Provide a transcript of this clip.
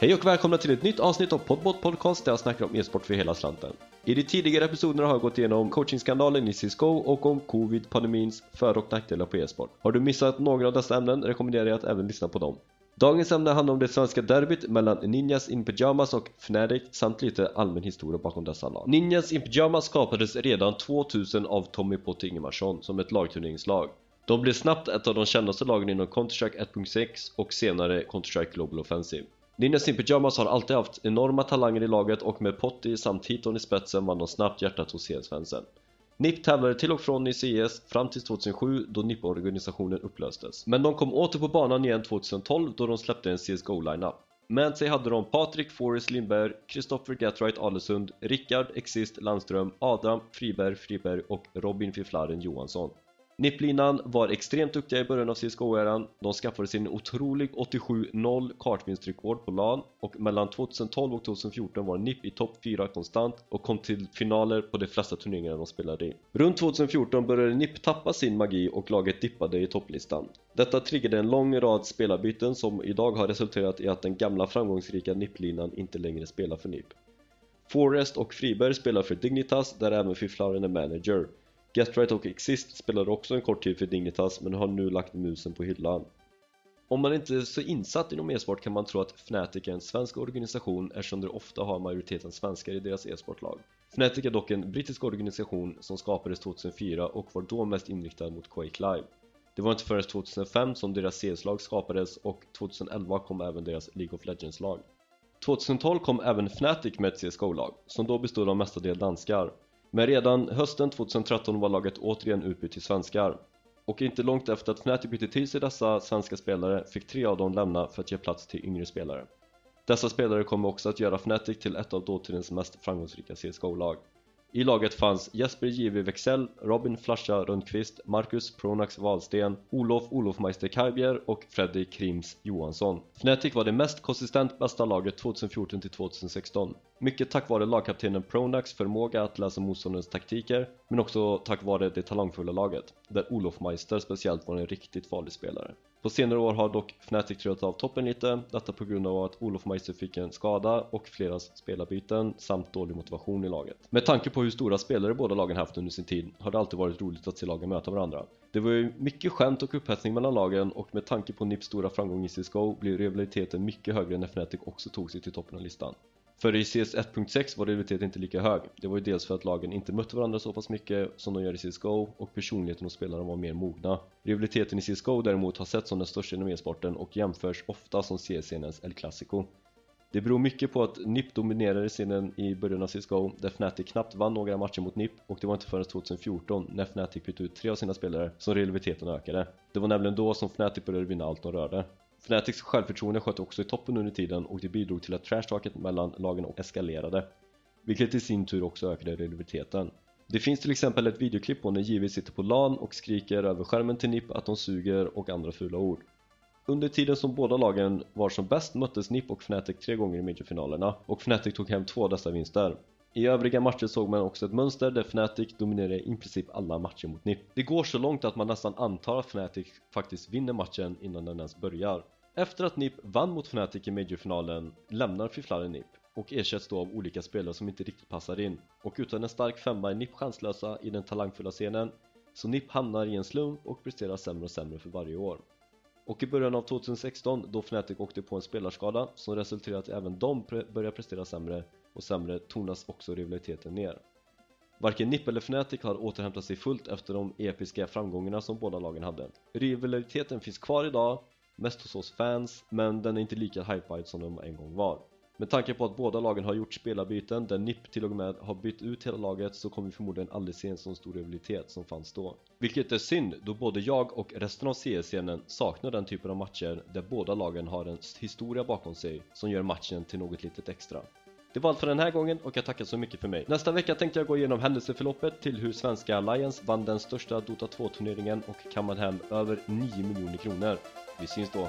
Hej och välkomna till ett nytt avsnitt av Podbot Podcast där jag snackar om e-sport för hela slanten. I de tidigare episoderna har jag gått igenom coachingskandalen i CSGO och om covid-pandemins för och nackdelar på e-sport. Har du missat några av dessa ämnen rekommenderar jag att även lyssna på dem. Dagens ämne handlar om det svenska derbyt mellan Ninjas in Pyjamas och Fnatic samt lite allmän historia bakom dessa lag. Ninjas in Pyjamas skapades redan 2000 av Tommy Potte Ingemarsson som ett lagturneringslag. De blev snabbt ett av de kändaste lagen inom Counter-Strike 1.6 och senare Counter-Strike Global Offensive. Ninjas in Pyjamas har alltid haft enorma talanger i laget och med Potti samt Hiton i spetsen vann de snabbt hjärtat hos CS-fansen. NIP tävlade till och från i CS fram till 2007 då NIP-organisationen upplöstes. Men de kom åter på banan igen 2012 då de släppte en CSGO-lineup. Med sig hade de Patrik Forrest Lindberg, Kristoffer Gatright Alesund, Rickard Exist Landström, Adam Friberg Friberg och Robin Fifflaren Johansson. Nipplinan var extremt duktiga i början av CSGO-eran. De skaffade sin otrolig 87-0 kartvinstrekord på LAN och mellan 2012 och 2014 var NIP i topp 4 konstant och kom till finaler på de flesta turneringarna de spelade i. Runt 2014 började NIP tappa sin magi och laget dippade i topplistan. Detta triggade en lång rad spelarbyten som idag har resulterat i att den gamla framgångsrika NIP-linan inte längre spelar för NIP. Forrest och Friberg spelar för Dignitas där även Fifflaren är manager. Getright och Exist spelade också en kort tid för Dignitas men har nu lagt musen på hyllan. Om man inte är så insatt inom e-sport kan man tro att Fnatic är en svensk organisation eftersom de ofta har majoriteten svenskar i deras e-sportlag. Fnatic är dock en brittisk organisation som skapades 2004 och var då mest inriktad mot Quake Live. Det var inte förrän 2005 som deras CS-lag skapades och 2011 kom även deras League of Legends-lag. 2012 kom även Fnatic med ett CSGO-lag, som då bestod av mestadels danskar. Men redan hösten 2013 var laget återigen utbytt till svenskar. Och inte långt efter att Fnatic bytte till sig dessa svenska spelare fick tre av dem lämna för att ge plats till yngre spelare. Dessa spelare kommer också att göra Fnatic till ett av dåtidens mest framgångsrika CSGO-lag. I laget fanns Jesper J.V. Wexell, Robin Flasha Rundqvist, Marcus Pronax Wahlsten, Olof Olofmeister Kajbjer och Freddy Krims Johansson. Fnatic var det mest konsistent bästa laget 2014-2016. Mycket tack vare lagkaptenen Pronax förmåga att läsa motståndarens taktiker, men också tack vare det talangfulla laget, där Olofmeister speciellt var en riktigt farlig spelare. På senare år har dock Fnatic trillat av toppen lite, detta på grund av att Olof Meister fick en skada och flera spelarbyten samt dålig motivation i laget. Med tanke på hur stora spelare båda lagen haft under sin tid har det alltid varit roligt att se lagen möta varandra. Det var ju mycket skämt och upphetsning mellan lagen och med tanke på Nips stora framgång i CSGO blev rivaliteten mycket högre när Fnatic också tog sig till toppen av listan. För i CS 1.6 var rivaliteten inte lika hög. Det var ju dels för att lagen inte mötte varandra så pass mycket som de gör i CSGO och personligheten hos spelarna var mer mogna. Rivaliteten i CSGO däremot har sett som den största inom e-sporten och jämförs ofta som CS-scenens El Clasico. Det beror mycket på att NIP dominerade scenen i början av CSGO där Fnatic knappt vann några matcher mot NIP och det var inte förrän 2014 när Fnatic bytte ut tre av sina spelare som rivaliteten ökade. Det var nämligen då som Fnatic började vinna allt de rörde. Fnatics självförtroende sköt också i toppen under tiden och det bidrog till att trashtalket mellan lagen eskalerade vilket i sin tur också ökade rivaliteten. Det finns till exempel ett videoklipp på när JV sitter på LAN och skriker över skärmen till NIP att de suger och andra fula ord. Under tiden som båda lagen var som bäst möttes NIP och Fnatic tre gånger i majorfinalerna och Fnatic tog hem två av dessa vinster. I övriga matcher såg man också ett mönster där Fnatic dominerade i princip alla matcher mot NIP. Det går så långt att man nästan antar att Fnatic faktiskt vinner matchen innan den ens börjar. Efter att NIP vann mot Fnatic i majorfinalen lämnar Fifflaren NIP och ersätts då av olika spelare som inte riktigt passar in och utan en stark femma är NIP chanslösa i den talangfulla scenen så NIP hamnar i en slump och presterar sämre och sämre för varje år. Och i början av 2016 då Fnatic åkte på en spelarskada som resulterade i att även de pre började prestera sämre och sämre tonas också rivaliteten ner. Varken NIP eller Fnatic har återhämtat sig fullt efter de episka framgångarna som båda lagen hade. Rivaliteten finns kvar idag, mest hos oss fans, men den är inte lika hypad som de en gång var. Med tanke på att båda lagen har gjort spelarbyten där NIP till och med har bytt ut hela laget så kommer vi förmodligen aldrig se en sån stor rivalitet som fanns då. Vilket är synd då både jag och resten av CS-scenen saknar den typen av matcher där båda lagen har en historia bakom sig som gör matchen till något litet extra. Det var allt för den här gången och jag tackar så mycket för mig. Nästa vecka tänkte jag gå igenom händelseförloppet till hur svenska Alliance vann den största Dota 2-turneringen och kammade hem över 9 miljoner kronor. Vi syns då!